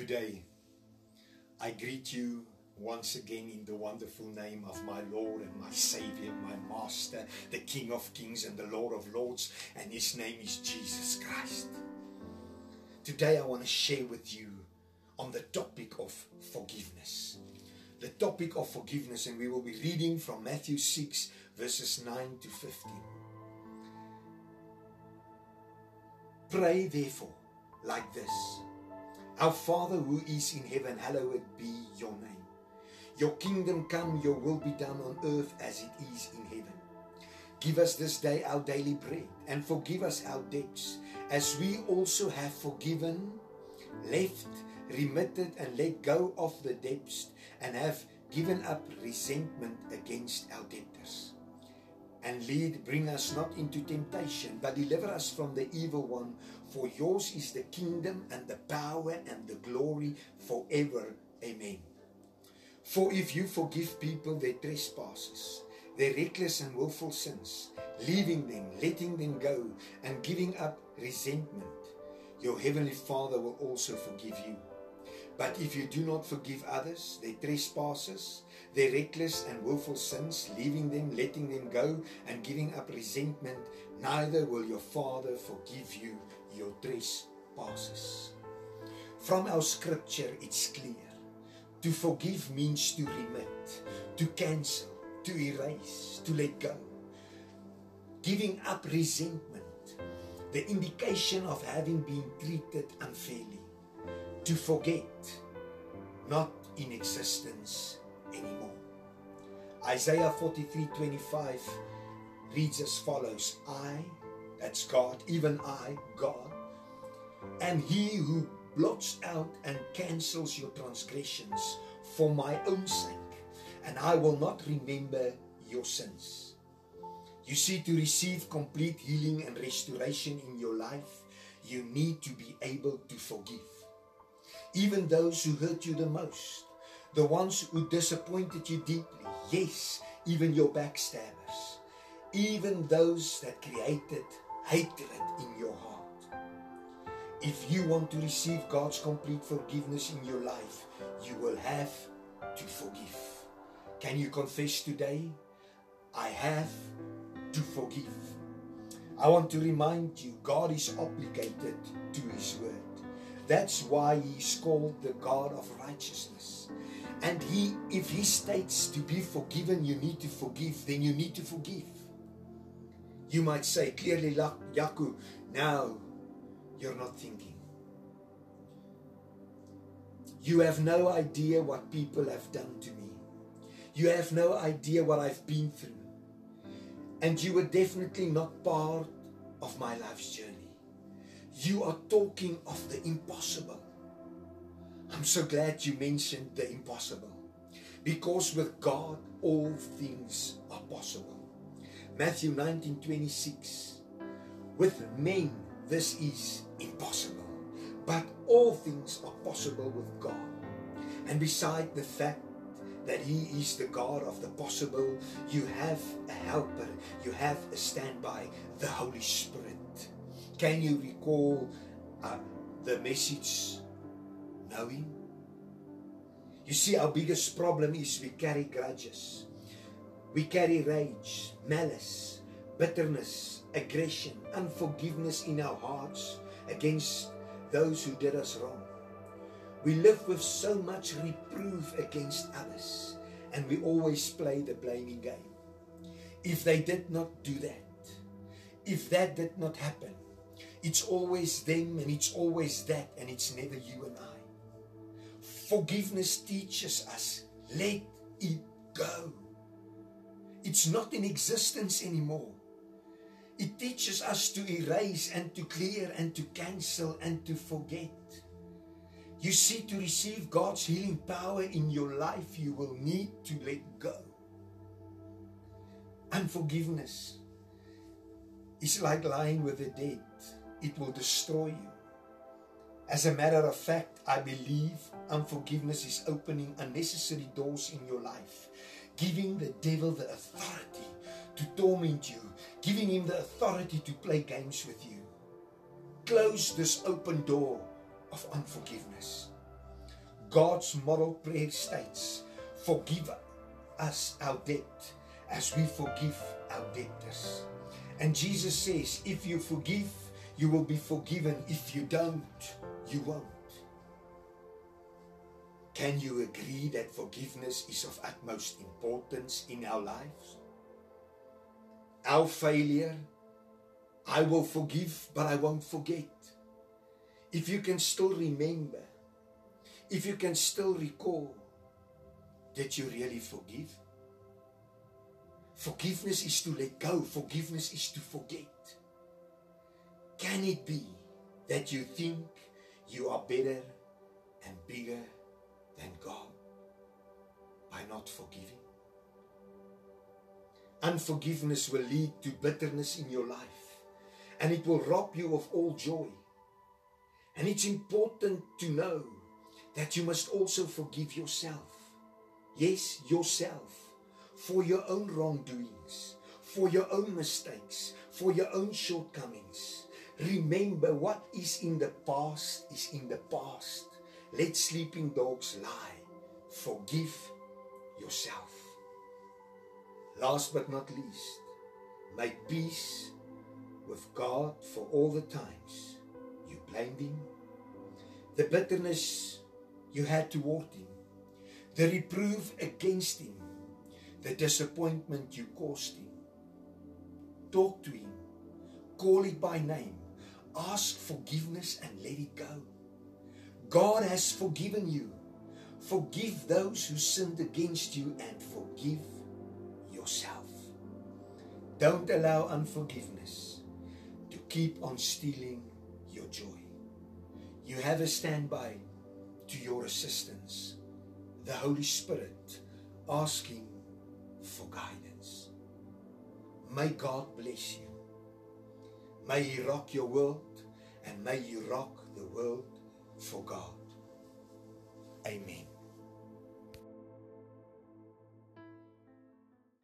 Good day. I greet you once again in the wonderful name of my Lord and my Savior, my Master, the King of Kings and the Lord of Lords, and His name is Jesus Christ. Today I want to share with you on the topic of forgiveness. The topic of forgiveness, and we will be reading from Matthew 6, verses 9 to 15. Pray therefore like this Our Father who is in heaven, hallowed be your name. Your kingdom come, your will be done on earth as it is in heaven. Give us this day our daily bread, and forgive us our debts, as we also have forgiven, left, remitted, and let go of the debts, and have given up resentment against our debtors. And lead, bring us not into temptation, but deliver us from the evil one. For yours is the kingdom and the power and the glory forever. Amen. For if you forgive people their trespasses, their reckless and willful sins, leaving them, letting them go, and giving up resentment, your heavenly Father will also forgive you. But if you do not forgive others their trespasses, their reckless and willful sins, leaving them, letting them go, and giving up resentment, neither will your Father forgive you your trespasses. From our scripture, it's clear. To forgive means to remit, to cancel, to erase, to let go. Giving up resentment, the indication of having been treated unfairly. To forget, not in existence anymore. Isaiah 43 25 reads as follows I, that's God, even I, God, am He who blots out and cancels your transgressions for my own sake, and I will not remember your sins. You see, to receive complete healing and restoration in your life, you need to be able to forgive. Even those who hurt you the most, the ones who disappointed you deeply, yes, even your backstabbers, even those that created hatred in your heart. If you want to receive God's complete forgiveness in your life, you will have to forgive. Can you confess today? I have to forgive. I want to remind you God is obligated to His word. That's why He is called the God of righteousness. And He, if He states to be forgiven, you need to forgive, then you need to forgive. You might say clearly, Yaku, now you're not thinking. You have no idea what people have done to me. You have no idea what I've been through. And you were definitely not part of my life's journey. You are talking of the impossible. I'm so glad you mentioned the impossible. Because with God, all things are possible. Matthew 19 26. With men, this is impossible. But all things are possible with God. And beside the fact that He is the God of the possible, you have a helper, you have a standby, the Holy Spirit. Can you recall uh, the message? Know Him? You see, our biggest problem is we carry grudges, we carry rage, malice, bitterness, aggression, unforgiveness in our hearts against those who did us wrong. We live with so much reproof against others, and we always play the blaming game. If they did not do that, if that did not happen, it's always them and it's always that, and it's never you and I. Forgiveness teaches us let it go. It's not in existence anymore. It teaches us to erase and to clear and to cancel and to forget. You see, to receive God's healing power in your life, you will need to let go. Unforgiveness is like lying with the dead, it will destroy you. As a matter of fact, I believe unforgiveness is opening unnecessary doors in your life, giving the devil the authority to torment you, giving him the authority to play games with you. Close this open door of unforgiveness. God's moral prayer states, Forgive us our debt as we forgive our debtors. And Jesus says, If you forgive, you will be forgiven. If you don't, you won't. Can you agree that forgiveness is of utmost importance in our lives? Our failure, I will forgive, but I won't forget. If you can still remember, if you can still recall, did you really forgive? Forgiveness is to let go, forgiveness is to forget. Can it be that you think you are better and bigger than God by not forgiving? Unforgiveness will lead to bitterness in your life and it will rob you of all joy. And it's important to know that you must also forgive yourself. Yes, yourself for your own wrongdoings, for your own mistakes, for your own shortcomings. Remember what is in the past is in the past. Let sleeping dogs lie. Forgive yourself. Last but not least, make peace with God for all the times you blamed Him, the bitterness you had toward Him, the reproof against Him, the disappointment you caused Him. Talk to Him, call it by name, ask forgiveness and let it go. God has forgiven you. Forgive those who sinned against you and forgive yourself. Don't allow unforgiveness to keep on stealing your joy. You have a standby to your assistance, the Holy Spirit, asking for guidance. May God bless you. May He rock your world and may you rock the world for God. Amen.